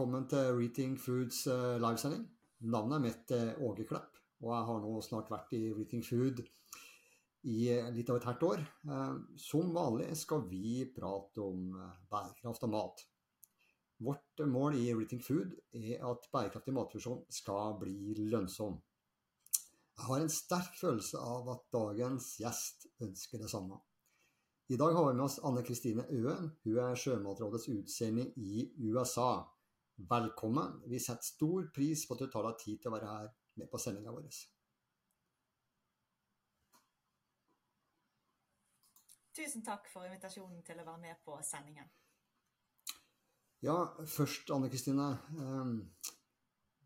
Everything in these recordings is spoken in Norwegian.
velkommen til Reating Foods eh, livesending. Navnet mitt er Åge Klepp, og jeg har nå snart vært i Reating Food i litt av et halvt år. Eh, som vanlig skal vi prate om eh, bærekraft og mat. Vårt mål i Reating Food er at bærekraftig matproduksjon skal bli lønnsom. Jeg har en sterk følelse av at dagens gjest ønsker det samme. I dag har vi med oss Anne Kristine Øen. Hun er Sjømatrådets utsending i USA. Velkommen. Vi setter stor pris på at du tar deg tid til å være her med på sendinga vår. Tusen takk for invitasjonen til å være med på sendingen. Ja, først Anne Kristine. Ehm,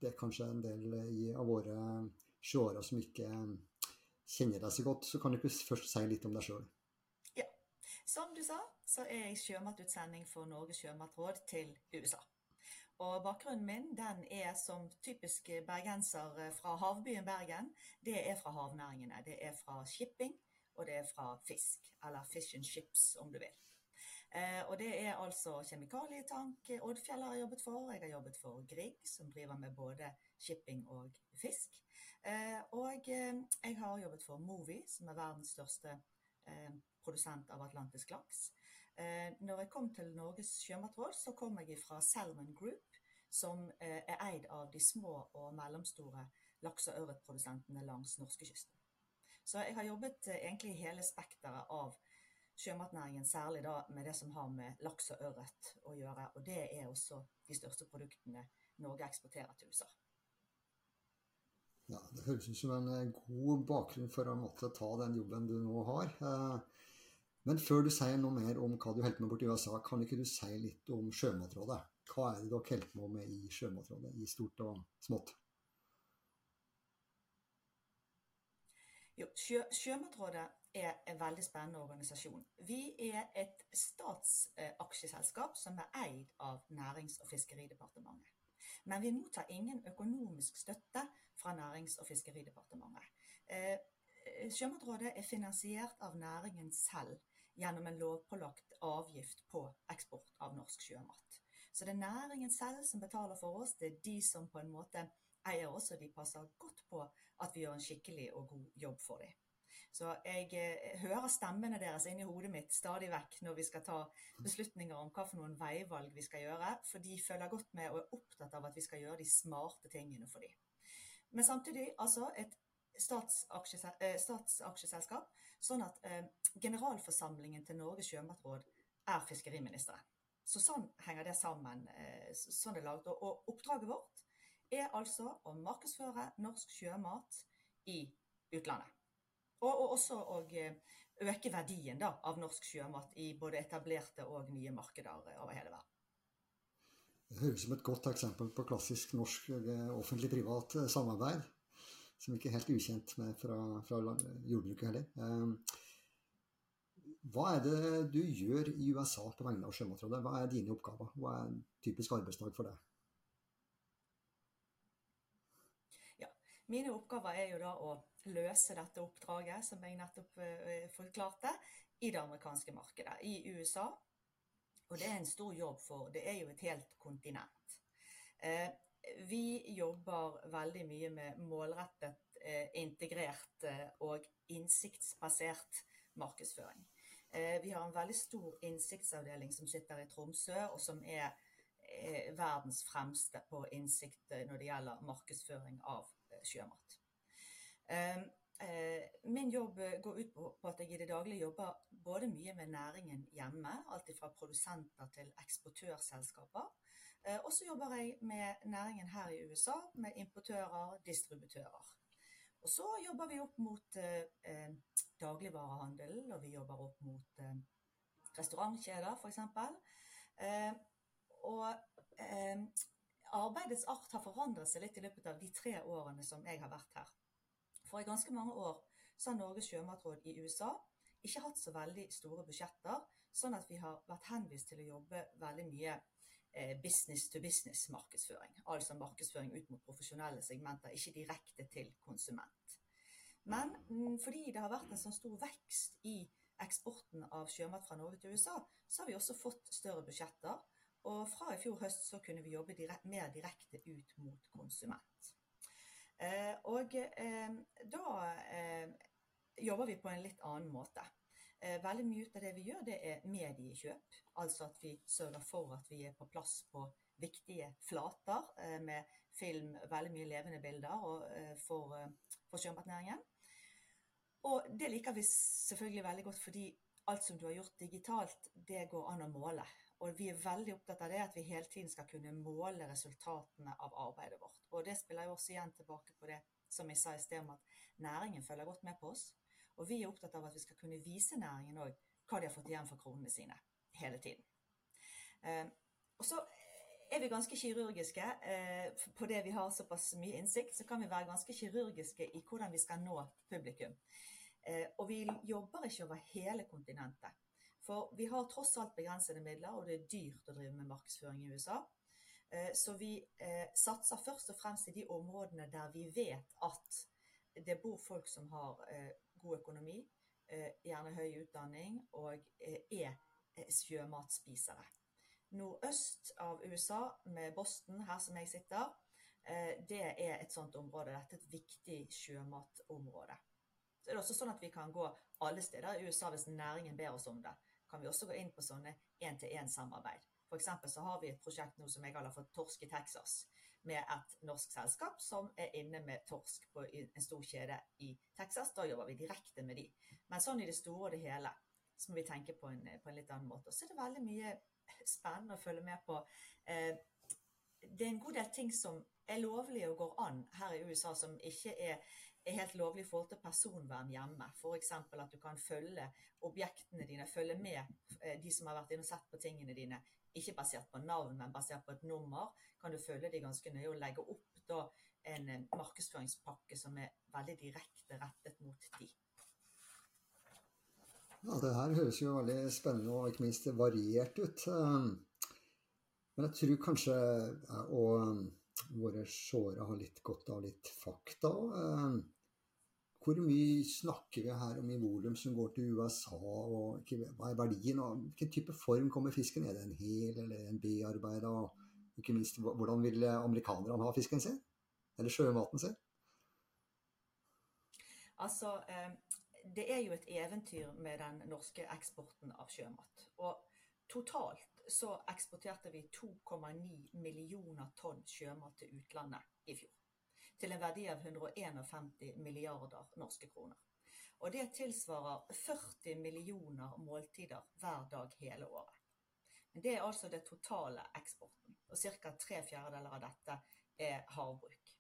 det er kanskje en del av våre seere som ikke kjenner deg så godt, så kan du ikke først si litt om deg sjøl? Som du sa, så er jeg sjømatutsending for Norges sjømatråd til USA. Og bakgrunnen min den er som typisk bergenser fra havbyen Bergen. Det er fra havnæringene. Det er fra shipping, og det er fra fisk. Eller fish and chips, om du vil. Eh, og det er altså kjemikalietank Oddfjell har jobbet for. Jeg har jobbet for Grieg, som driver med både shipping og fisk. Eh, og eh, jeg har jobbet for Movi, som er verdens største eh, produsent av atlantisk laks. Eh, når jeg kom til Norges sjømatråd, så kom jeg fra Salmon Group, som eh, er eid av de små og mellomstore lakse- og ørretprodusentene langs norskekysten. Så jeg har jobbet eh, egentlig hele spekteret av sjømatnæringen, særlig da med det som har med laks og ørret å gjøre. Og det er også de største produktene Norge eksporterer til USA. Ja, Det høres ut som en god bakgrunn for å måtte ta den jobben du nå har. Men før du sier noe mer om hva du holder med borti USA, kan ikke du si litt om Sjømatrådet? Hva er det dere holder på med i Sjømatrådet, i stort og smått? Jo, Sjø, Sjømatrådet er en veldig spennende organisasjon. Vi er et statsaksjeselskap som er eid av Nærings- og fiskeridepartementet. Men vi mottar ingen økonomisk støtte fra Nærings- og fiskeridepartementet. Eh, Sjømatrådet er finansiert av næringen selv gjennom en lovpålagt avgift på eksport av norsk sjømat. Så det er næringen selv som betaler for oss. Det er de som på en måte eier oss, og de passer godt på at vi gjør en skikkelig og god jobb for dem. Så jeg eh, hører stemmene deres inni hodet mitt stadig vekk når vi skal ta beslutninger om hva for noen veivalg vi skal gjøre, for de følger godt med og er opptatt av at vi skal gjøre de smarte tingene for dem. Men samtidig altså et statsaksjeselskap, sånn at eh, generalforsamlingen til Norges sjømatråd er fiskeriministeren. Så sånn henger det sammen. Eh, sånn er laget. Og oppdraget vårt er altså å markedsføre norsk sjømat i utlandet. Og, og også å eh, øke verdien da, av norsk sjømat i både etablerte og nye markeder over hele verden. Det høres ut som et godt eksempel på klassisk norsk eh, offentlig-privat samarbeid. Som ikke er helt ukjent med fra, fra jordbruket heller. Hva er det du gjør i USA på vegne av Sjømatrådet? Hva er dine oppgaver? Hva er en typisk arbeidsdag for deg? Ja, mine oppgaver er jo da å løse dette oppdraget, som jeg nettopp uh, forklarte, i det amerikanske markedet, i USA. Og det er en stor jobb, for det er jo et helt kontinent. Vi jobber veldig mye med målrettet, uh, integrert og innsiktsbasert markedsføring. Eh, vi har en veldig stor innsiktsavdeling som sitter i Tromsø, og som er eh, verdens fremste på innsikt eh, når det gjelder markedsføring av sjømat. Min jobb går ut på at jeg i det daglige jobber både mye med næringen hjemme, alt fra produsenter til eksportørselskaper. Og så jobber jeg med næringen her i USA, med importører, distributører. Og så jobber vi opp mot eh, dagligvarehandelen, og vi jobber opp mot eh, restaurantkjeder f.eks. Eh, og eh, arbeidets art har forandret seg litt i løpet av de tre årene som jeg har vært her. For i ganske mange år så har Norges sjømatråd i USA ikke hatt så veldig store budsjetter, sånn at vi har vært henvist til å jobbe veldig mye Eh, business to business-markedsføring. Altså markedsføring ut mot profesjonelle segmenter, ikke direkte til konsument. Men mm, fordi det har vært en sånn stor vekst i eksporten av sjømat fra Norge til USA, så har vi også fått større budsjetter. Og fra i fjor høst så kunne vi jobbe direkt, mer direkte ut mot konsument. Eh, og eh, da eh, jobber vi på en litt annen måte. Eh, veldig mye av det vi gjør, det er mediekjøp. Altså at vi sørger for at vi er på plass på viktige flater eh, med film, veldig mye levende bilder eh, for, for sjømatnæringen. Og det liker vi selvfølgelig veldig godt fordi alt som du har gjort digitalt, det går an å måle. Og vi er veldig opptatt av det at vi hele tiden skal kunne måle resultatene av arbeidet vårt. Og det spiller jo også igjen tilbake på det som jeg sa i sted om at næringen følger godt med på oss. Og vi er opptatt av at vi skal kunne vise næringen òg hva de har fått igjen for kronene sine hele tiden. Eh, og så er vi ganske kirurgiske eh, på det vi har såpass mye innsikt, så kan vi være ganske kirurgiske i hvordan vi skal nå publikum. Eh, og vi jobber ikke over hele kontinentet. For vi har tross alt begrensede midler, og det er dyrt å drive med markedsføring i USA. Så vi satser først og fremst i de områdene der vi vet at det bor folk som har god økonomi, eh, gjerne høy utdanning og er sjømatspisere. Nordøst av USA, med Boston, her som jeg sitter, det er et sånt område. Dette er et viktig sjømatområde. Så er det også sånn at vi kan gå alle steder i USA hvis næringen ber oss om det. Kan vi også gå inn på sånne én-til-én-samarbeid. F.eks. så har vi et prosjekt nå som jeg kaller for Torsk i Texas. Med et norsk selskap som er inne med torsk på en stor kjede i Texas. Da jobber vi direkte med de. Men sånn i det store og det hele så må vi tenke på en, på en litt annen måte. Og så er det veldig mye spennende å følge med på. Eh, det er en god del ting som er lovlige og går an her i USA, som ikke er er helt lovlig i forhold til personvern hjemme. F.eks. at du kan følge objektene dine, følge med eh, de som har vært inne og sett på tingene dine. Ikke basert på navn, men basert på et nummer. Kan du følge de ganske nøye og legge opp da, en eh, markedsføringspakke som er veldig direkte rettet mot de. Ja, Det her høres jo veldig spennende og ikke minst variert ut. Eh, men jeg tror kanskje og våre seere har litt godt av litt fakta. Hvor mye snakker vi her om i volum som går til USA, og hva er verdien? og Hvilken type form kommer fisken? Er det en hel eller en bearbeida? Ikke minst, hvordan vil amerikanerne ha fisken sin? Eller sjømaten sin? Altså, eh, det er jo et eventyr med den norske eksporten av sjømat. Og totalt så eksporterte vi 2,9 millioner tonn sjømat til utlandet i fjor til en verdi av 151 milliarder norske kroner. Og det tilsvarer 40 millioner måltider hver dag hele året. Men det er altså det totale eksporten, og ca. tre fjerdedeler av dette er havbruk.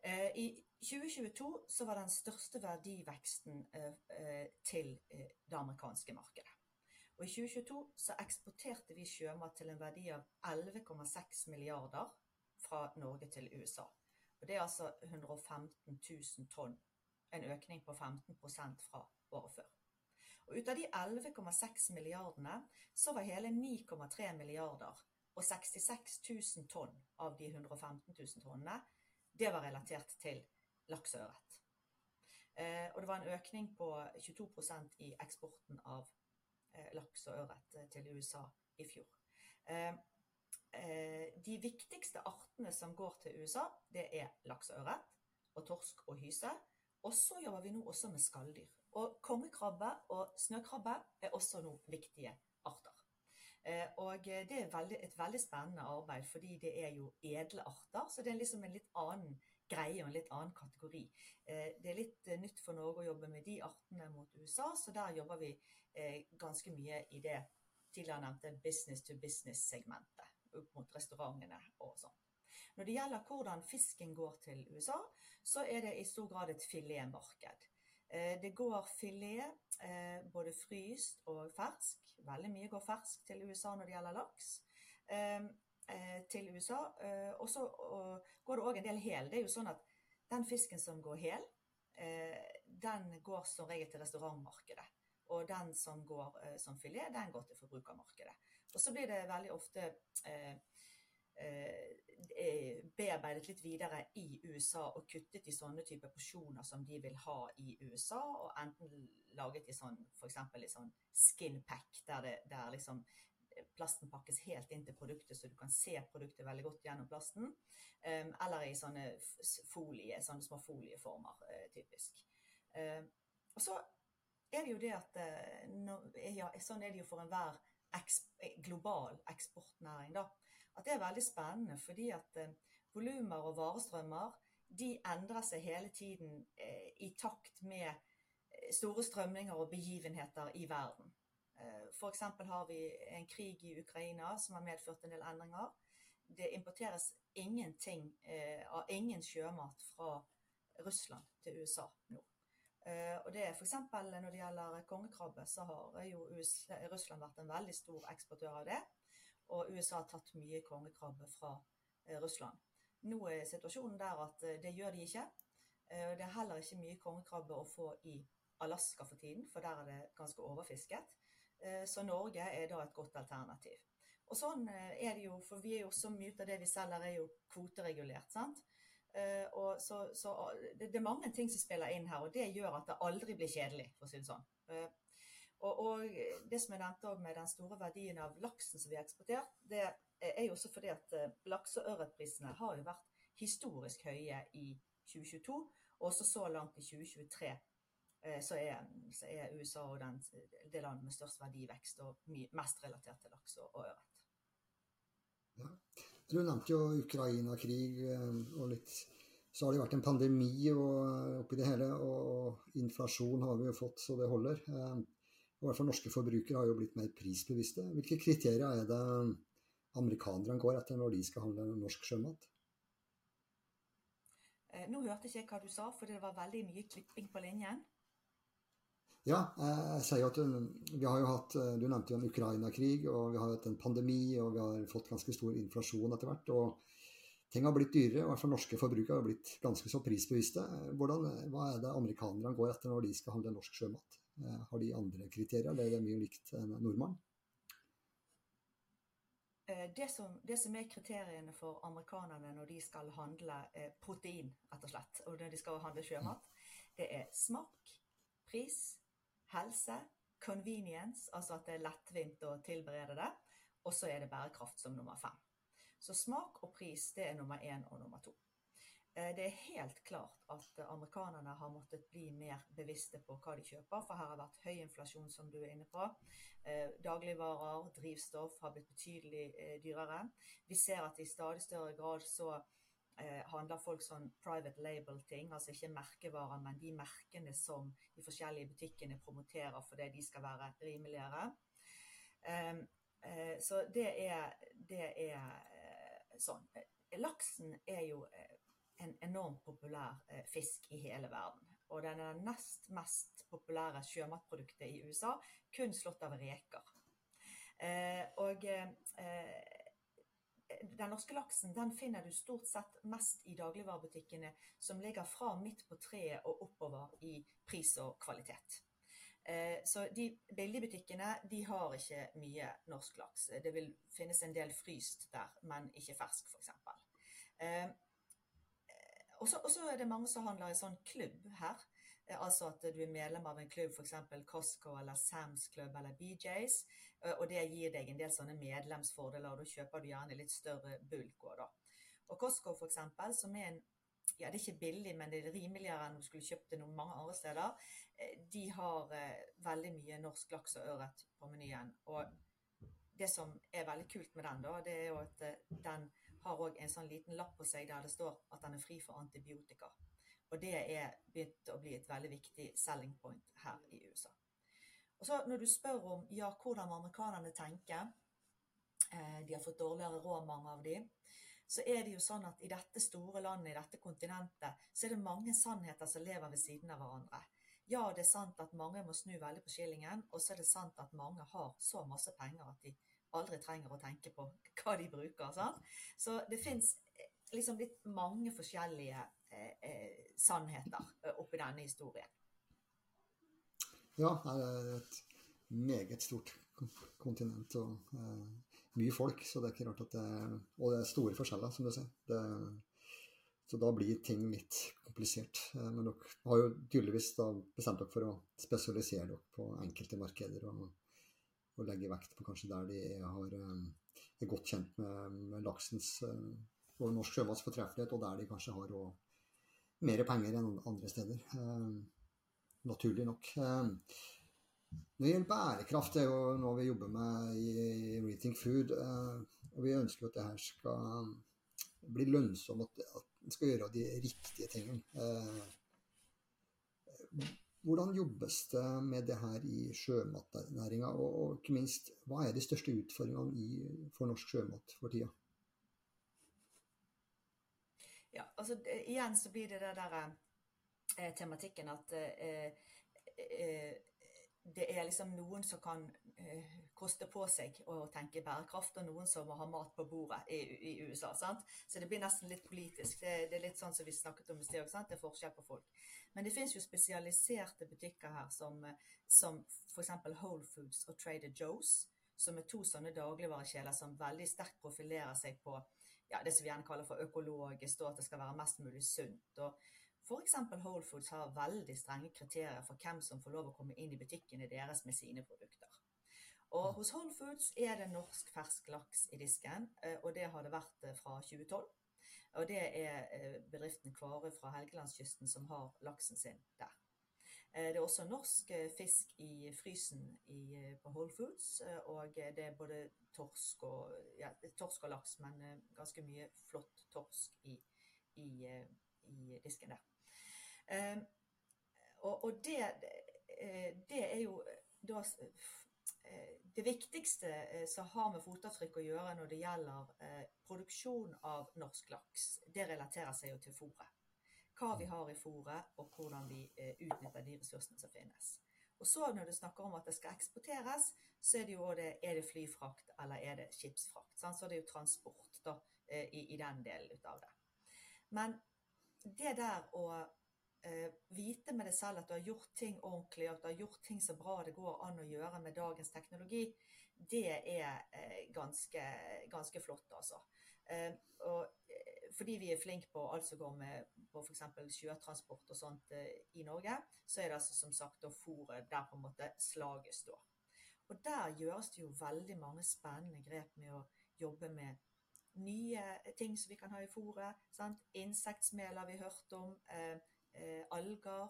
Eh, I 2022 så var den største verdiveksten eh, eh, til det amerikanske markedet. Og I 2022 så eksporterte vi sjømat til en verdi av 11,6 milliarder fra Norge til USA. Og Det er altså 115 000 tonn. En økning på 15 fra året før. Og Ut av de 11,6 milliardene så var hele 9,3 milliarder og 66 000 tonn av de 115 000 tonnene det var relatert til laks og ørret. Eh, og det var en økning på 22% i eksporten av eh, laks og ørret til USA i fjor. Eh, de viktigste artene som går til USA, det er lakseørret og torsk og hyse. Og så jobber vi nå også med skalldyr. Og kongekrabbe og snøkrabbe er også nå viktige arter. Eh, og det er veldig, et veldig spennende arbeid, fordi det er jo edle arter. Så det er liksom en litt annen greie og en litt annen kategori. Eh, det er litt nytt for Norge å jobbe med de artene mot USA, så der jobber vi ganske mye i det tidligere nevnte business to business-segmentet opp mot restaurantene og sånn. Når det gjelder hvordan fisken går til USA, så er det i stor grad et filetmarked. Eh, det går filet, eh, både fryst og fersk. Veldig mye går fersk til USA når det gjelder laks. Eh, til USA. Og så går det òg en del hel. Det er jo sånn at den fisken som går hel, den går som regel til restaurantmarkedet. Og den som går som filet, den går til forbrukermarkedet. Og så blir det veldig ofte eh, eh, bearbeidet litt videre i USA og kuttet i sånne typer porsjoner som de vil ha i USA, og enten laget i sånn f.eks. i sånn skin pack, der, det, der liksom plasten pakkes helt inn til produktet, så du kan se produktet veldig godt gjennom plasten. Um, eller i sånne folie, sånne små folieformer, typisk. Og så er det jo det at ja, Sånn er det jo for enhver global eksportnæring. da, At det er veldig spennende fordi at volumer og varestrømmer de endrer seg hele tiden i takt med store strømninger og begivenheter i verden. Eh, F.eks. har vi en krig i Ukraina som har medført en del endringer. Det importeres ingenting eh, av ingen sjømat fra Russland til USA nå. Eh, og det er f.eks. når det gjelder kongekrabbe, så har jo USA, Russland vært en veldig stor eksportør av det. Og USA har tatt mye kongekrabbe fra Russland. Nå er situasjonen der at det gjør de ikke. Det er heller ikke mye kongekrabbe å få i Alaska for tiden, for der er det ganske overfisket. Eh, så Norge er da et godt alternativ. Og sånn eh, er det jo, for vi er jo så mye av det vi selger er jo kvoteregulert. sant? Eh, og så, så det, er mange ting som spiller inn her, og det gjør at det aldri blir kjedelig, for å si det sånn. Og, og det som jeg nevnte med den store verdien av laksen som vi har eksportert, det er jo også fordi at lakse- og ørretprisene har jo vært historisk høye i 2022, og også så langt i 2023 Eh, så er, så er, USA og den, det landet med størst verdivekst og mest relatert til laks og, og ørret. Ja. Du nevnte jo Ukraina-krig eh, og litt Så har det vært en pandemi og, oppi det hele, og inflasjon har vi jo fått så det holder. Eh, I hvert fall norske forbrukere har jo blitt mer prisbevisste. Hvilke kriterier er det amerikanerne går etter når de skal handle norsk sjømat? Nå hørte ikke jeg hva du sa, for det var veldig mye klipping på linjen. Ja, jeg sier at vi har jo hatt Du nevnte jo en Ukraina-krig, og vi har hatt en pandemi, og vi har fått ganske stor inflasjon etter hvert. og Ting har blitt dyrere, i hvert fall norske forbrukere har blitt ganske så prisbevisste. Hvordan, hva er det amerikanerne går etter når de skal handle norsk sjømat? Eh, har de andre kriterier, eller er det mye likt en nordmann? Eh, det som, det som, er kriteriene for amerikanerne når de skal handle eh, protein, rett og slett, og når de skal handle sjømat, det er smak, pris, helse, convenience, altså at det er lettvint å tilberede det, og så er det bærekraft som nummer fem. Så smak og pris det er nummer én og nummer to. Eh, det er helt klart at amerikanerne har måttet bli mer bevisste på hva de kjøper, for her har vært høy inflasjon, som du er inne på. Eh, dagligvarer, drivstoff har blitt betydelig eh, dyrere. Vi ser at i stadig større grad så eh, handler folk sånn private label-ting, altså ikke merkevarer, men de merkene som de forskjellige butikkene promoterer fordi de skal være rimeligere. Eh, eh, så det er, det er eh, sånn. Laksen er jo eh, en enormt populær eh, fisk i hele verden. Og den er den nest mest populære sjømatproduktet i USA, kun slått av reker. og den norske laksen den finner du stort sett mest i dagligvarebutikkene som ligger fra midt på treet og oppover i pris og kvalitet. Eh, så de billigbutikkene de har ikke mye norsk laks. Det vil finnes en del fryst der, men ikke fersk f.eks. Og så er det mange som handler i sånn klubb her. Eh, altså at du er medlem av en klubb, f.eks. Costco eller Sam's klubb eller BJs. Eh, og det gir deg en del sånne medlemsfordeler, og da kjøper du gjerne litt større bulk òg, da. Og Costco f.eks., som er en ja, det er ikke billig, men det er rimeligere enn om du skulle kjøpt det noen mange andre steder. Eh, de har veldig mye norsk laks og ørret på menyen. Og det som er veldig kult med den, da, det er jo at den har en sånn liten lapp på seg der det står at den er fri for antibiotika. Og det er begynt å bli et veldig viktig selling point her i USA. Og så Når du spør om ja, hvordan amerikanerne tenker, eh, de har fått dårligere råd, mange av de, så er det jo sånn at i dette store landet, i dette kontinentet, så er det mange sannheter som lever ved siden av hverandre. Ja, det er sant at mange må snu veldig på skillingen, og så er det sant at mange har så masse penger at de aldri trenger å tenke på hva de bruker. Sant? Så det fins eh, liksom litt mange forskjellige eh, eh, sannheter eh, oppi denne historien. Ja, det er et meget stort kontinent og eh, mye folk. Så det er ikke rart at det Og det er store forskjeller, som du sier. Det, så da blir ting litt komplisert. Eh, men dere har jo tydeligvis bestemt dere for å spesialisere dere på enkelte markeder og og legge vekt på kanskje der de har, er godt kjent med, med laksens og norsk sjømats fortreffelighet, og der de kanskje har mer penger enn andre steder. naturlig nok. Når det gjelder bærekraft, det er jo noe vi jobber med i Rethink Food. og vi ønsker at det her skal bli lønnsomt, at, at en skal gjøre de riktige tingene. Hvordan jobbes det med det her i sjømatnæringa, og, og, ikke minst, hva er de største utfordringene i, for norsk sjømat for tida? Ja, altså igjen så blir det det der eh, tematikken at eh, eh, det er liksom noen som kan eh, koste på seg å tenke bærekraft, og noen som må ha mat på bordet i, i USA. sant? Så det blir nesten litt politisk. Det, det er litt sånn som vi snakket om i sted. Det er forskjell på folk. Men det finnes jo spesialiserte butikker her, som, som f.eks. Whole Foods og Trader Joe's, som er to sånne dagligvarekjeler som veldig sterkt profilerer seg på ja, det som vi gjerne kaller for økologisk, og at det skal være mest mulig sunt. og F.eks. Whole Foods har veldig strenge kriterier for hvem som får lov å komme inn i butikkene deres med sine produkter. Og Hos Whole Foods er det norsk fersk laks i disken, eh, og det har det vært eh, fra 2012. Og det er eh, bedriften Kvarø fra Helgelandskysten som har laksen sin der. Det er også norsk fisk i frysen i, på Whole Foods, og det er både torsk og, ja, torsk og laks, men ganske mye flott torsk i, i, i disken der. Ehm, og, og det, eh, det, er jo da eh, det viktigste eh, som har med fotavtrykk å gjøre når det gjelder produksjon av norsk laks, det relaterer seg jo til fôret. Hva vi har i fôret, og hvordan vi utnytter de ressursene som finnes. Og så når du snakker om at det skal eksporteres, så er det jo det, er det flyfrakt eller er det skipsfrakt. Sant? Så det er jo transport da, i, i den delen av det. Men det der å eh, vite med deg selv at du har gjort ting ordentlig, at du har gjort ting så bra det går an å gjøre med dagens teknologi, det er eh, ganske, ganske, flott, altså. Eh, og eh, fordi vi er flinke på alt som går med på f.eks. sjøtransport og sånt eh, i Norge, så er det altså som sagt da fôret der på en måte slaget står. Og der gjøres det jo veldig mange spennende grep med å jobbe med nye ting som vi kan ha i fôret. Insektsmel har vi hørt om. Eh, eh, alger.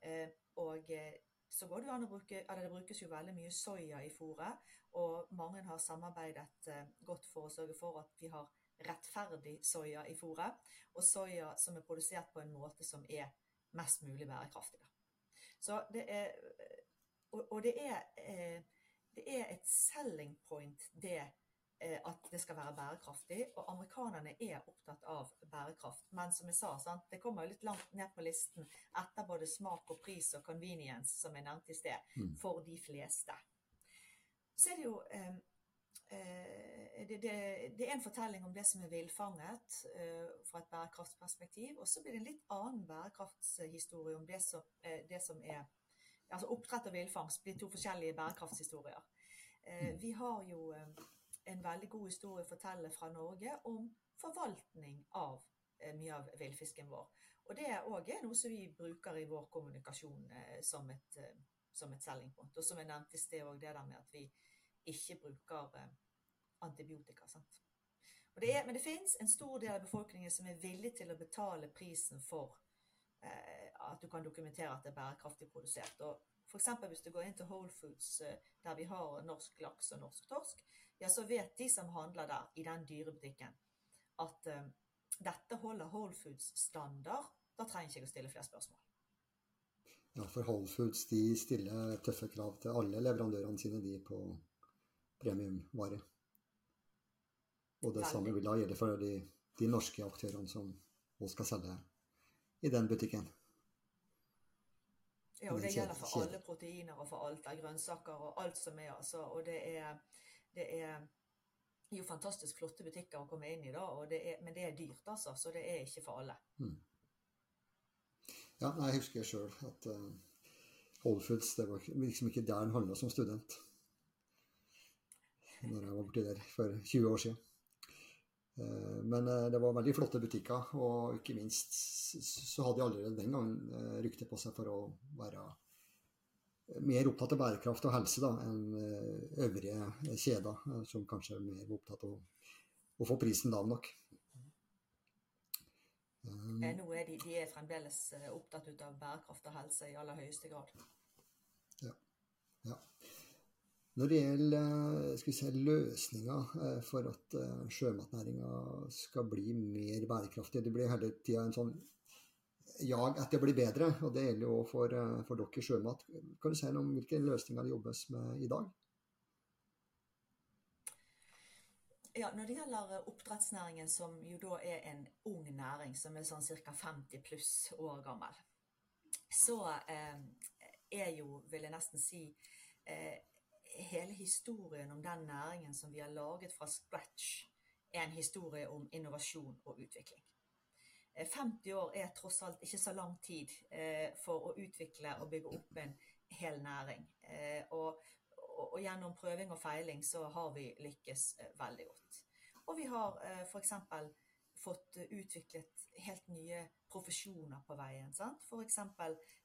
Eh, og eh, så går det an å bruke eller Det brukes jo veldig mye soya i fôret, og mange har samarbeidet eh, godt for å sørge for at vi har rettferdig soya i fôret, og soya som er produsert på en måte som er mest mulig bærekraftig. Så det er, og, og det, er, det er et selling point, det Eh, at det skal være bærekraftig. Og amerikanerne er opptatt av bærekraft. Men som jeg sa, sant, det kommer litt langt ned på listen etter både smak og pris og convenience, som jeg nevnte i sted, mm. for de fleste. Så er det jo eh, eh, det, det, det, er en fortelling om det som er villfanget eh, fra et bærekraftsperspektiv. Og så blir det en litt annen bærekraftshistorie om det som, eh, det som er Altså oppdrett og villfangst blir to forskjellige bærekraftshistorier. Eh, mm. Vi har jo en veldig god historie å fortelle fra Norge om forvaltning av eh, mye av villfisken vår. Og det er òg noe som vi bruker i vår kommunikasjon eh, som, et, eh, som et selling point. Og som jeg nevnte i sted òg, det der med at vi ikke bruker eh, antibiotika. Det er, men det finnes en stor del av befolkningen som er villig til å betale prisen for eh, at du kan dokumentere at det er bærekraftig produsert. Og F.eks. hvis du går inn til Whole Foods, eh, der vi har norsk laks og norsk torsk, ja, så vet de som handler der, i den dyrebutikken, at uh, dette holder Whole Foods standard. Da trenger ikke jeg å stille flere spørsmål. Ja, for Whole Foods de stiller tøffe krav til alle leverandørene sine de på premiumvare. Og det samme vil da gjelde for de, de norske aktørene som også skal selge i den butikken. Ja, og det gjelder for alle proteiner og for alt av grønnsaker og alt som er, altså. Og det er det er jo fantastisk flotte butikker å komme inn i, da, det er, men det er dyrt, altså. Så det er ikke for alle. Mm. Ja, jeg husker sjøl at uh, Whole Foods det var liksom ikke der den handla som student. Når jeg var borti der for 20 år siden. Uh, men uh, det var veldig flotte butikker, og ikke minst så hadde de allerede den gangen rykte på seg for å være mer opptatt av bærekraft og helse da, enn øvrige kjeder, som kanskje er mer opptatt av å få prisen lav nok. Nå er de, de, er fremdeles opptatt av bærekraft og helse i aller høyeste grad. Ja. ja. Når det gjelder si, løsninger eh, for at eh, sjømatnæringa skal bli mer bærekraftig Det blir hele tida en sånn jag etter å bli bedre, og det gjelder jo for, eh, for dere Sjømat. Kan du si noe om hvilke løsninger det jobbes med i dag? Ja, Når det gjelder oppdrettsnæringen, som jo da er en ung næring, som er sånn ca. 50 pluss år gammel, så eh, er jo, vil jeg nesten si, eh, hele historien om den næringen som vi har laget fra scratch, er en historie om innovasjon og utvikling. 50 eh, år er tross alt ikke så lang tid eh, for å utvikle og bygge opp en hel næring. Eh, og, og, gjennom prøving og feiling så har vi lykkes veldig godt. Og vi har f.eks. fått utviklet helt nye profesjoner på veien. F.eks.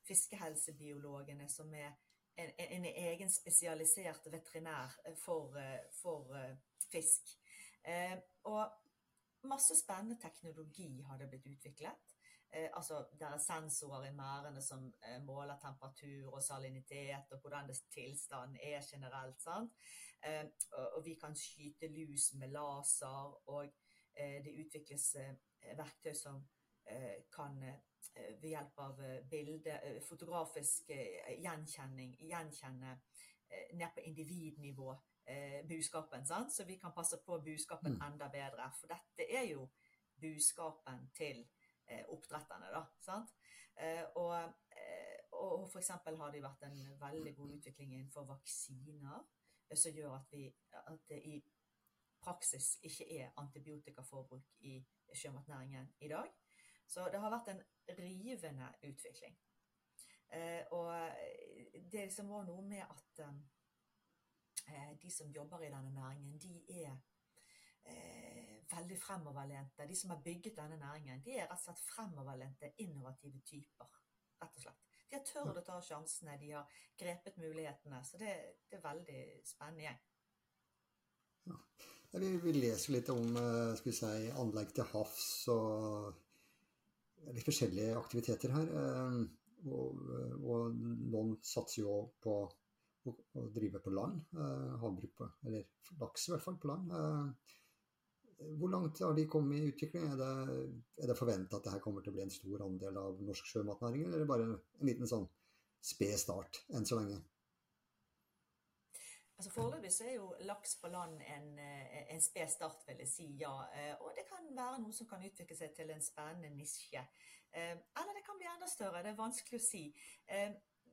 fiskehelsebiologene, som er en, en, egen spesialisert veterinær eh, for, eh, for eh, fisk. og masse spennende teknologi har det blitt utviklet. Altså, Det er sensorer i merdene som måler temperatur og salinitet, og hvordan tilstanden er generelt. Eh, og, vi kan skyte lus med laser, og det utvikles verktøy som kan ved hjelp av eh, bilde, eh, fotografisk gjenkjenning gjenkjenne ned på individnivå buskapen. Sant? Så vi kan passe på buskapen mm. enda bedre. For dette er jo buskapen til oppdretterne. da, sant? Og, og f.eks. har det vært en veldig god utvikling innenfor vaksiner som gjør at, vi, at det i praksis ikke er antibiotikaforbruk i sjømatnæringen i dag. Så det har vært en rivende utvikling. Eh, og det liksom var noe med at eh, de som jobber i denne næringen, de er eh, veldig fremoverlente. De som har bygget denne næringen, de er rett og slett fremoverlente, innovative typer. rett og slett. De har tørt å ta sjansene, de har grepet mulighetene. Så det, det er veldig spennende gjeng. Ja. Vi, vi leser litt om skal vi si, anlegg til havs og litt forskjellige aktiviteter her. Eh, og, og noen satser jo på å, drive på land. Eh, havbruk på, eller laks i hvert fall, på land. Eh, hvor langt har de kommet i utvikling? Er det, er det forventa at dette kommer til å bli en stor andel av norsk sjømatnæring, eller er det bare en liten sånn sped start enn så lenge? Altså Foreløpig så er jo laks på land en, eh, en sped start, vil jeg si. ja. Eh, og det kan være noe som kan utvikle seg til en spennende nisje. Eh, eller det kan bli enda større. Det er vanskelig å si.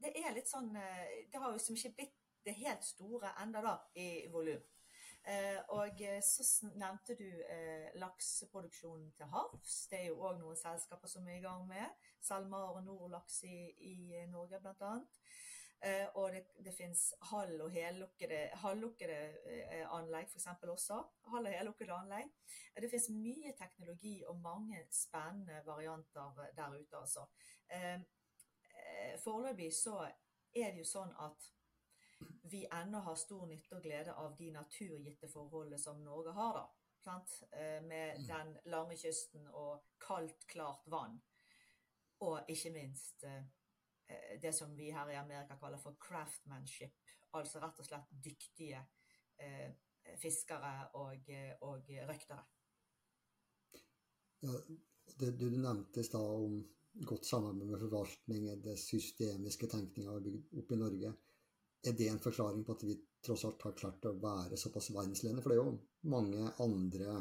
Det er litt sånn Det har jo som ikke blitt det helt store enda da, i volum. Og så nevnte du lakseproduksjonen til havs. Det er jo òg noen selskaper som er i gang med. SalMar og Nordlaks i, i Norge, blant annet. Uh, og det, det finnes halv- og hellukkede, halvlukkede uh, anlegg f.eks. også. Halv- og hellukkede anlegg. Uh, det finnes mye teknologi og mange spennende varianter der ute, altså. Foreløpig så er det jo sånn at vi ennå har stor nytte og glede av de naturgitte forholdene som Norge har, da. Med mm. den lange kysten og kaldt, klart vann. Og ikke minst Eh, det som vi her i Amerika kaller for craftmanship. Altså rett og slett dyktige eh, fiskere og, og røktere. Ja, det du nevnte i stad om godt samarbeid med forvaltning, det systemiske tenkninga vi har bygd opp i Norge, er det en forklaring på at vi tross alt har klart å være såpass verdensledende? For det er jo mange andre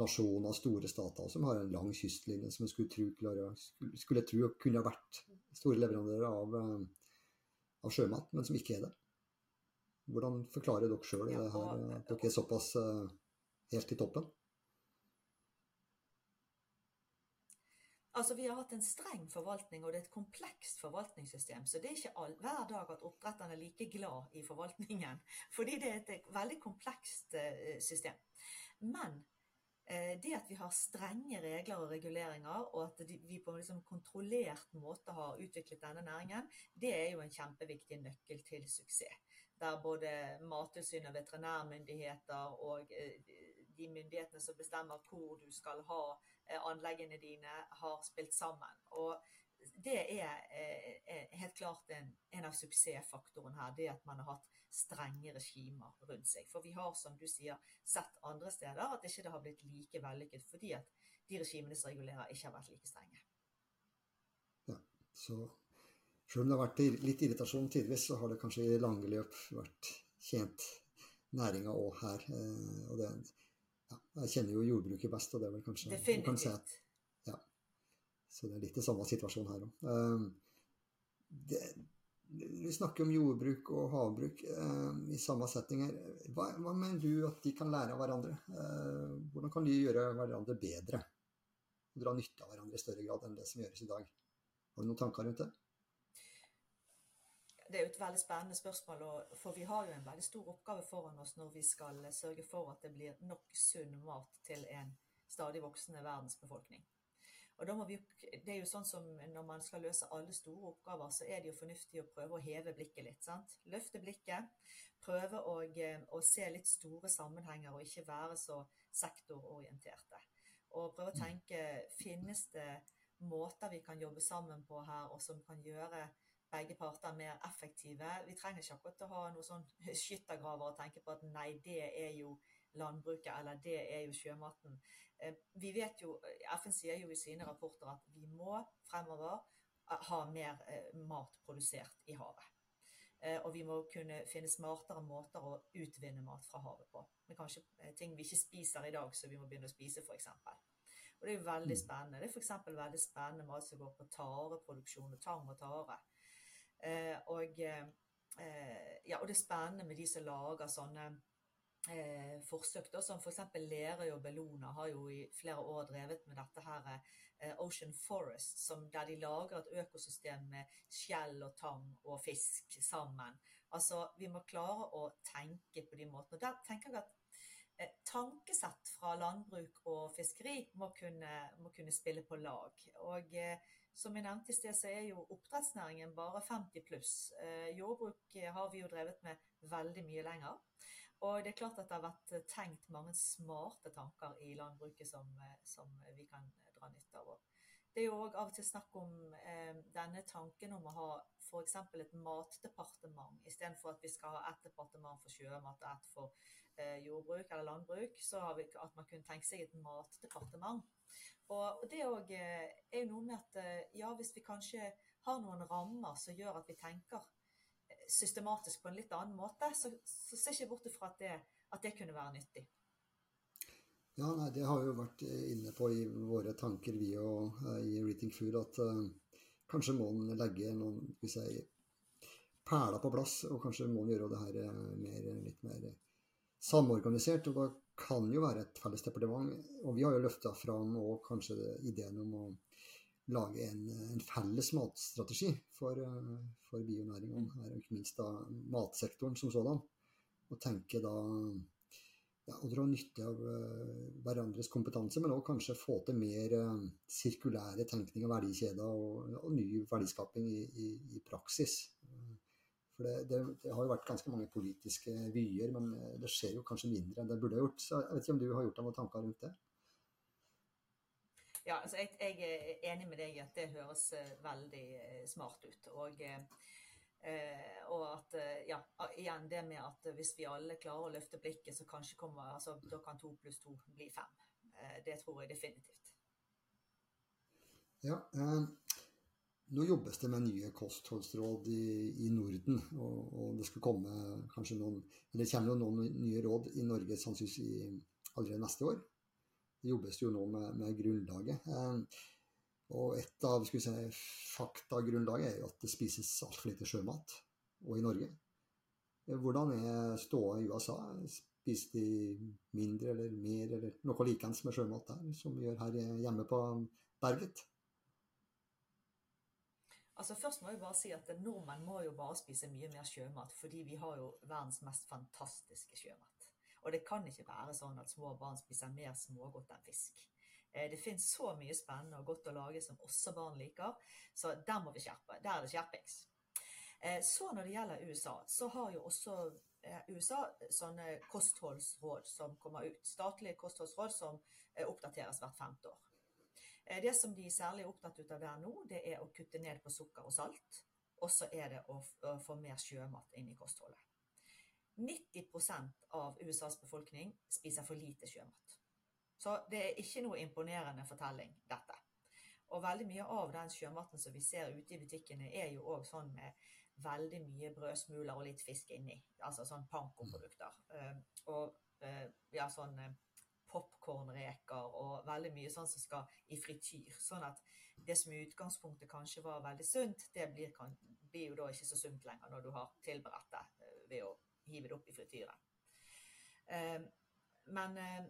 nasjoner, store stater, som har en lang kystlinje som skulle tro, klare, skulle tro kunne vært store leverandører av, eh, av, sjømat, men som ikke er det. Hvordan forklarer dere sjøl ja, at dere er såpass uh, helt i toppen? Altså, Vi har hatt en streng forvaltning, og det er et komplekst forvaltningssystem. Så det er ikke all, hver dag at oppdretterne er like glad i forvaltningen. Fordi det er et veldig komplekst uh, system. Men Eh, det at vi har strenge regler og reguleringer, og at vi på en liksom kontrollert måte har utviklet denne næringen, det er jo en kjempeviktig nøkkel til suksess. Der både Mattilsynet, veterinærmyndigheter og eh, de myndighetene som bestemmer hvor du skal ha eh, anleggene dine, har spilt sammen. Og det er helt klart en, en av suksessfaktorene her. Det at man har hatt strenge regimer rundt seg. For vi har, som du sier, sett andre steder at ikke det har blitt like vellykket fordi at de regimene som regulerer, ikke har vært like strenge. Ja, så selv om det har vært litt irritasjon tidvis, så har det kanskje i lange løp vært tjent næringa òg her. Eh, og det, ja, jeg kjenner jo jordbruket best, og det er vel kanskje Definitivt. Kan si ja, så det er litt det samme situasjon her òg. Eh, det, vi snakker om jordbruk og havbruk eh, i samme settinger. Hva, hva, mener du at de kan lære av hverandre? Eh, hvordan kan de gjøre hverandre bedre? Og dra nytte av hverandre i større grad enn det som gjøres i dag? Har du noen tanker rundt det? Det er jo et veldig spennende spørsmål, for vi har jo en veldig stor oppgave foran oss når vi skal sørge for at det blir nok sunn mat til en stadig voksende verdensbefolkning. Og da må vi, det er jo sånn som Når man skal løse alle store oppgaver, så er det jo fornuftig å prøve å heve blikket litt. sant? Løfte blikket. Prøve å, eh, å se litt store sammenhenger og ikke være så sektororienterte. Og prøve å tenke finnes det måter vi kan jobbe sammen på her, og som kan gjøre begge parter mer effektive. Vi trenger ikke akkurat å ha noe sånn skyttergraver og tenke på at nei, det er jo landbruket, eller det er jo sjømaten. Eh, vi vet jo, FN sier jo i sine rapporter at vi må fremover eh, ha mer eh, mat produsert i havet. Og vi må kunne finne smartere måter å utvinne mat fra havet på. Men kanskje ting vi ikke spiser i dag, så vi må begynne å spise, f.eks. Og det er jo veldig mm. spennende. Det er f.eks. veldig spennende mat som går på tareproduksjon og tang og tare. Og, ja, og det er spennende med de som lager sånne eh, forsøk, da, som f.eks. Lerøy og Bellona har jo i flere år drevet med dette her eh, Ocean Forest, som, der de lager et økosystem med skjell og tang og fisk sammen. Altså, Vi må klare å tenke på de måtene. Der tenker jeg at eh, tankesett fra landbruk og fiskeri må kunne, må kunne spille på lag. Og eh, som jeg nevnte i sted, så er jo oppdrettsnæringen bare 50 pluss. Eh, jordbruk har vi jo drevet med veldig mye lenger. Og det er klart at det har vært eh, tenkt mange smarte tanker i landbruket som, eh, som vi kan dra nytte av. Det er jo òg av og til snakk om eh, denne tanken om å ha f.eks. et matdepartement, istedenfor at vi skal ha ett departement for sjømat og ett for eh, jordbruk eller landbruk. Så har vi at man kunne tenke seg et matdepartement. Og det òg eh, er jo noe med at ja, hvis vi kanskje har noen rammer som gjør at vi tenker systematisk på en litt annen måte, så, så ser jeg ikke bort fra at det, at det kunne være nyttig. Ja, nei, Det har vi jo vært inne på i våre tanker, vi og uh, i Rethink Food, at uh, kanskje må en legge noen si, perler på plass, og kanskje må en gjøre det her mer, litt mer samorganisert. og Da kan jo være et felles departement. Og vi har jo løfta fram og kanskje ideen om å lage en, en felles matstrategi for, for bionæringen, her, ikke minst da matsektoren som sådan. Og tenke da ja, å dra nytte av uh, hverandres kompetanse, men òg kanskje få til mer uh, sirkulære tenkning og verdikjeder og, og, ny verdiskaping i, i, i praksis. For det, det, det, har jo vært ganske mange politiske vyer, men det skjer jo kanskje mindre enn det burde ha gjort. Så jeg vet ikke om du har gjort deg noen tanker rundt det? Ja, altså jeg, jeg, er enig med deg i at det høres eh, veldig eh, smart ut. Og, eh, og at ja, igjen det med at hvis vi alle klarer å løfte blikket, så kanskje kommer altså, da kan to pluss to bli fem. Det tror jeg definitivt. Ja, eh, nå jobbes det med nye kostholdsråd i, i Norden. Og, og, det skal komme kanskje noen, eller kommer noen nye råd i Norge sannsynligvis allerede neste år. Det jobbes jo nå med, med grunnlaget. Eh, og et av si, faktagrunnlaget er jo at det spises altfor lite sjømat, og i Norge. Eh, hvordan er ståa i USA? Spiser de mindre eller mer eller noe likens med sjømat der, som vi gjør her hjemme på berget? Altså Først må jeg bare si at Nordmenn må jo bare spise mye mer sjømat, fordi vi har jo verdens mest fantastiske sjømat. Og det kan ikke være sånn at små barn spiser mer smågodt enn fisk. Eh, det finnes så mye spennende og godt å lage som også barn liker, så der må vi skjerpe. Der er det skjerpings. Eh, så når det gjelder USA, så har jo også eh, USA sånne kostholdsråd som kommer ut. Statlige kostholdsråd som oppdateres hvert femte år. Det som de særlig er opptatt av der nå, det er å kutte ned på sukker og salt. Og så er det å få mer sjømat inn i kostholdet. 90% av USAs befolkning spiser for lite sjømat. Så det er ikke noe imponerende fortelling, dette. Og veldig mye av den sjømaten som vi ser ute i butikkene, er jo òg sånn med veldig mye brødsmuler og litt fisk inni. Altså sånn pankoprodukter. Uh, og vi ja, sånn uh, popkornreker og veldig mye sånn som skal i frityr. Sånn at det som i utgangspunktet kanskje var veldig sunt, det blir, kan, blir jo da ikke så sunt lenger når du har tilberedt det ved å hive det opp i frityren. Men eh,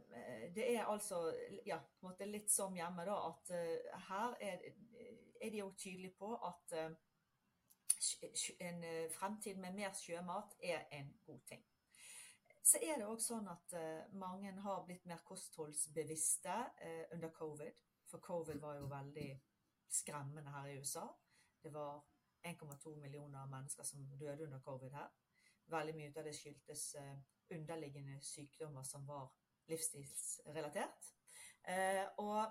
det er altså ja, på en måte litt som hjemme, da, at uh, her er, er, de jo tydelige på at en fremtid med mer sjømat er en god ting. Så er det òg sånn at mange har blitt mer kostholdsbevisste under covid. For covid var jo veldig skremmende her i USA. Det var 1,2 millioner mennesker som døde under covid her. Veldig mye av det skyldtes underliggende sykdommer som var livsstilsrelatert. Eh, og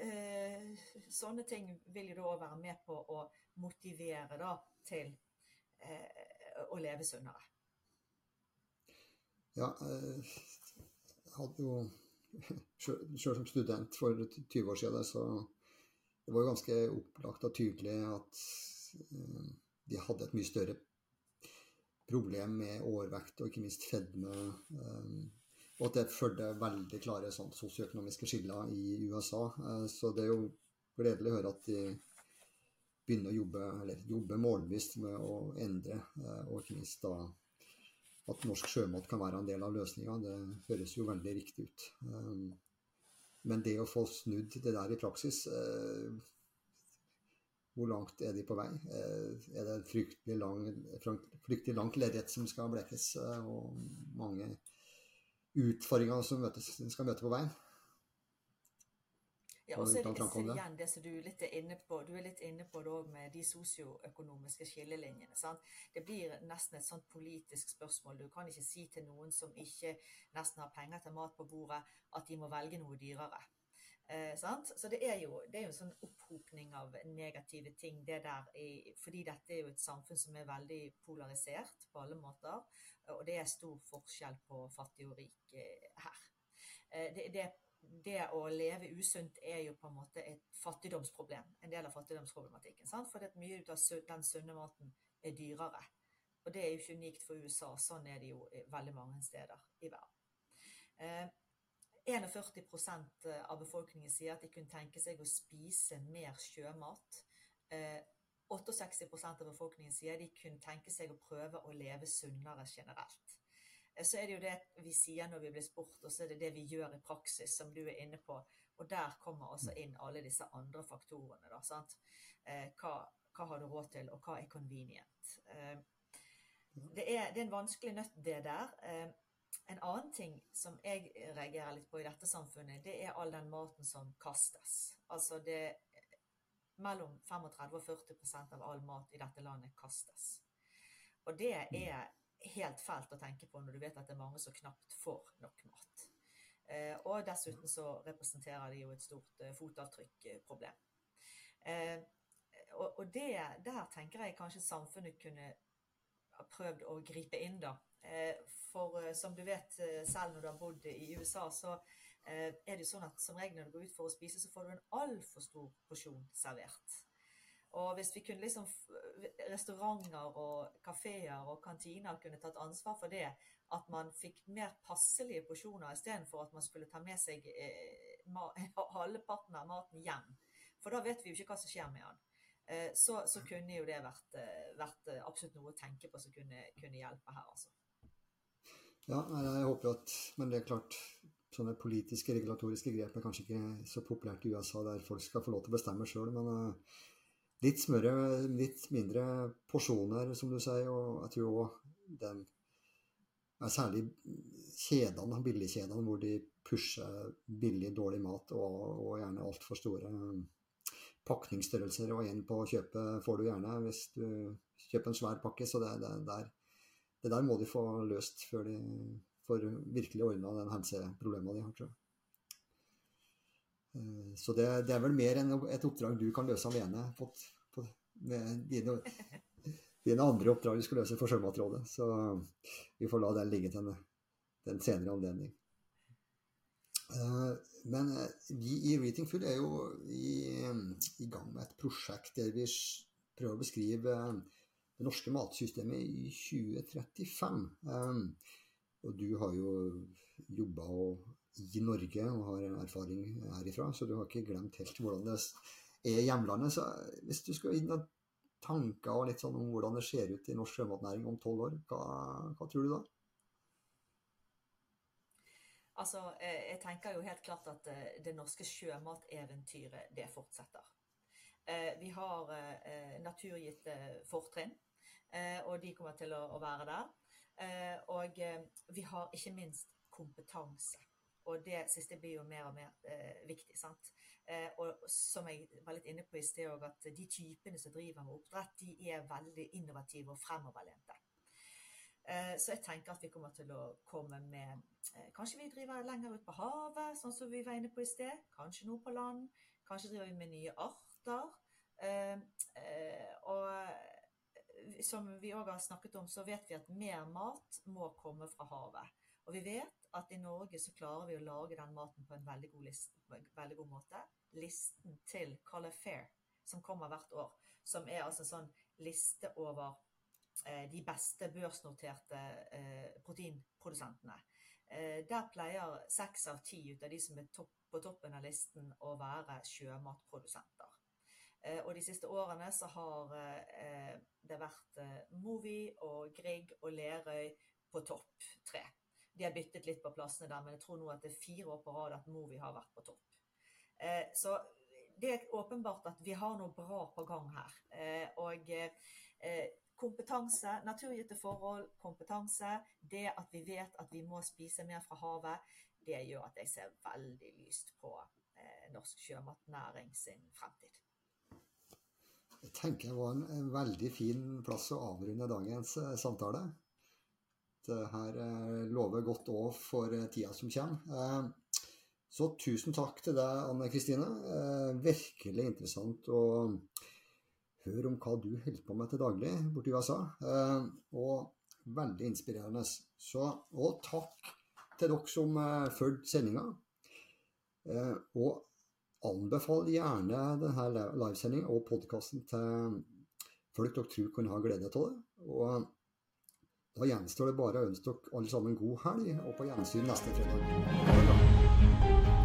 eh, sånne ting vil jo da være med på å motivere da, til eh, å leve sunnere. Ja, jeg hadde jo sjøl som student for 20 år siden, så det var jo ganske opplagt og tydelig at de hadde et mye større problem med overvekt og ikke minst fedme. Um, og at det førte veldig klare sånn, sosioøkonomiske skiller i USA. Uh, så det er jo gledelig å høre at de begynner å jobbe, eller jobbe målbevisst med å endre, uh, og ikke minst da at norsk sjømat kan være en del av løsninga. Det høres jo veldig riktig ut. Men det å få snudd det der i praksis hvor langt er de på vei? Eh, er det fryktelig, lang, fryktelig langt lerret som skal blekes, eh, og mange utfordringer som møtes, skal møte på veien? Ja, og så er det igjen det som du er litt inne på. Du er litt inne på det med de sosioøkonomiske skillelinjene. Sant? Det blir nesten et sånt politisk spørsmål. Du kan ikke si til noen som ikke nesten har penger til mat på bordet, at de må velge noe dyrere. Eh, så det er, jo, det er, jo, en sånn opphopning av negative ting, det der fordi dette er jo et samfunn som er veldig polarisert på alle måter. Og det er stor forskjell på fattig og rik eh, her. Eh, det, det, det, å leve usunt er jo på en måte et fattigdomsproblem. En del av fattigdomsproblematikken. Sant? For mye av den sunne maten er dyrere. Og det er jo ikke unikt for USA. Sånn er det jo veldig mange steder i verden. 41 eh, av befolkningen sier at de kunne tenke seg å spise mer sjømat. 68 eh, av befolkningen sier de kunne tenke seg å prøve å leve sunnere generelt. Eh, så er det jo det vi sier når vi blir spurt, og så er det det vi gjør i praksis, som du er inne på. Og der kommer altså inn alle disse andre faktorene. Da, sant? Hva, hva har du råd til, og hva er convenient? Det er, det er en vanskelig nøtt, det der. En annen ting som jeg reagerer litt på i dette samfunnet, det er all den maten som kastes. Altså det Mellom 35 og 40% av all mat i dette landet kastes. Og det er helt fælt å tenke på når du vet at det er mange som knapt får nok mat. Eh, og dessuten så representerer de jo et stort eh, fotavtrykkproblem. Eh, og, det, der tenker jeg kanskje samfunnet kunne prøvd å gripe inn, da. Eh, for eh, som du vet eh, selv når du har bodd i USA, så er det jo sånn at som regel når du går ut for å spise, så får du en altfor stor porsjon servert. Og hvis vi kunne liksom restauranter og kafeer og kantiner kunne tatt ansvar for det, at man fikk mer passelige porsjoner istedenfor at man skulle ta med seg eh, halvparten av maten hjem. For da vet vi jo ikke hva som skjer med den. Eh, så, så, kunne jo det vært, vært, absolutt noe å tenke på som kunne, kunne hjelpe her, altså. Ja, jeg håper at Men det er klart, sånne politiske, regulatoriske grep er kanskje ikke så populært i USA, der folk skal få lov til å bestemme sjøl. Men uh, litt smøre, litt mindre porsjoner, som du sier. Og jeg tror òg den Særlig kjedene, billigkjedene, hvor de pusher billig, dårlig mat og, og gjerne altfor store pakningsstørrelser. Og en på kjøpet får du gjerne hvis du kjøper en svær pakke. Så det, det, der, det der må de få løst før de får virkelig ordna den helseproblemet de har, tror jeg. Eh, så det, det, er vel mer enn et oppdrag du kan løse alene på, på, med dine, dine, andre oppdrag du skal løse for Sjømatrådet. Så vi får la den ligge til en, til en senere anledning. Eh, men eh, vi i Reating Full er jo i, i, gang med et prosjekt der vi prøver å beskrive norske matsystemet i 2035. Og du har jo jobba i Norge og har erfaring herifra, så du har ikke glemt helt hvordan det er i hjemlandet. Så hvis du skal inn noen tanker og litt sånn om hvordan det ser ut i norsk sjømatnæring om tolv år, hva, hva tror du da? Altså, eh, jeg tenker jo helt klart at eh, det norske sjømateventyret, det fortsetter. Eh, vi har naturgitte fortrinn, og de kommer til å være der. Og vi har ikke minst kompetanse. Og det siste blir jo mer og mer viktig. sant? Og som jeg var litt inne på i sted òg, at de typene som driver med oppdrett, de er veldig innovative og fremoverlente. Eh, så jeg tenker at vi kommer til å komme med eh, Kanskje vi driver lenger ut på havet, sånn som vi var inne på i sted. Kanskje noe på land. Kanskje driver vi med nye arter. Eh, og som vi òg har snakket om, så vet vi at mer mat må komme fra havet. Og vi vet at i Norge så klarer vi å lage den maten på en veldig god, list, veldig god måte. Listen til Color Fair, som kommer hvert år, som er altså en sånn liste over Eh, de beste børsnoterte eh, proteinprodusentene. Eh, der pleier seks av ti ut av de som er på toppen av listen, å være sjømatprodusenter. Og de siste årene så har det vært Movi og Grieg og Lerøy på topp tre. De har byttet litt på plassene der, men jeg tror nå at det er fire år på rad at Movi har vært på topp. Så det er åpenbart at vi har noe bra på gang her. Og kompetanse, naturgitte forhold, kompetanse, det at vi vet at vi må spise mer fra havet, det gjør at jeg ser veldig lyst på eh, norsk sjømatnæring sin fremtid. Jeg tenker det var en, en, veldig fin plass å avrunde dagens eh, samtale. Det her eh, lover godt òg for eh, tida som kommer. Eh, så tusen takk til deg, Anne Kristine. Eh, virkelig interessant å høre om hva du holder på med til daglig borti USA. Eh, og veldig inspirerende. Så, og takk til dere som fulgte sendinga. Og anbefal gjerne denne livesendingen og podkasten til folk dere tror kan ha glede av det. Og da gjenstår det bare å ønske dere alle sammen god helg, og på gjensyn neste fredag.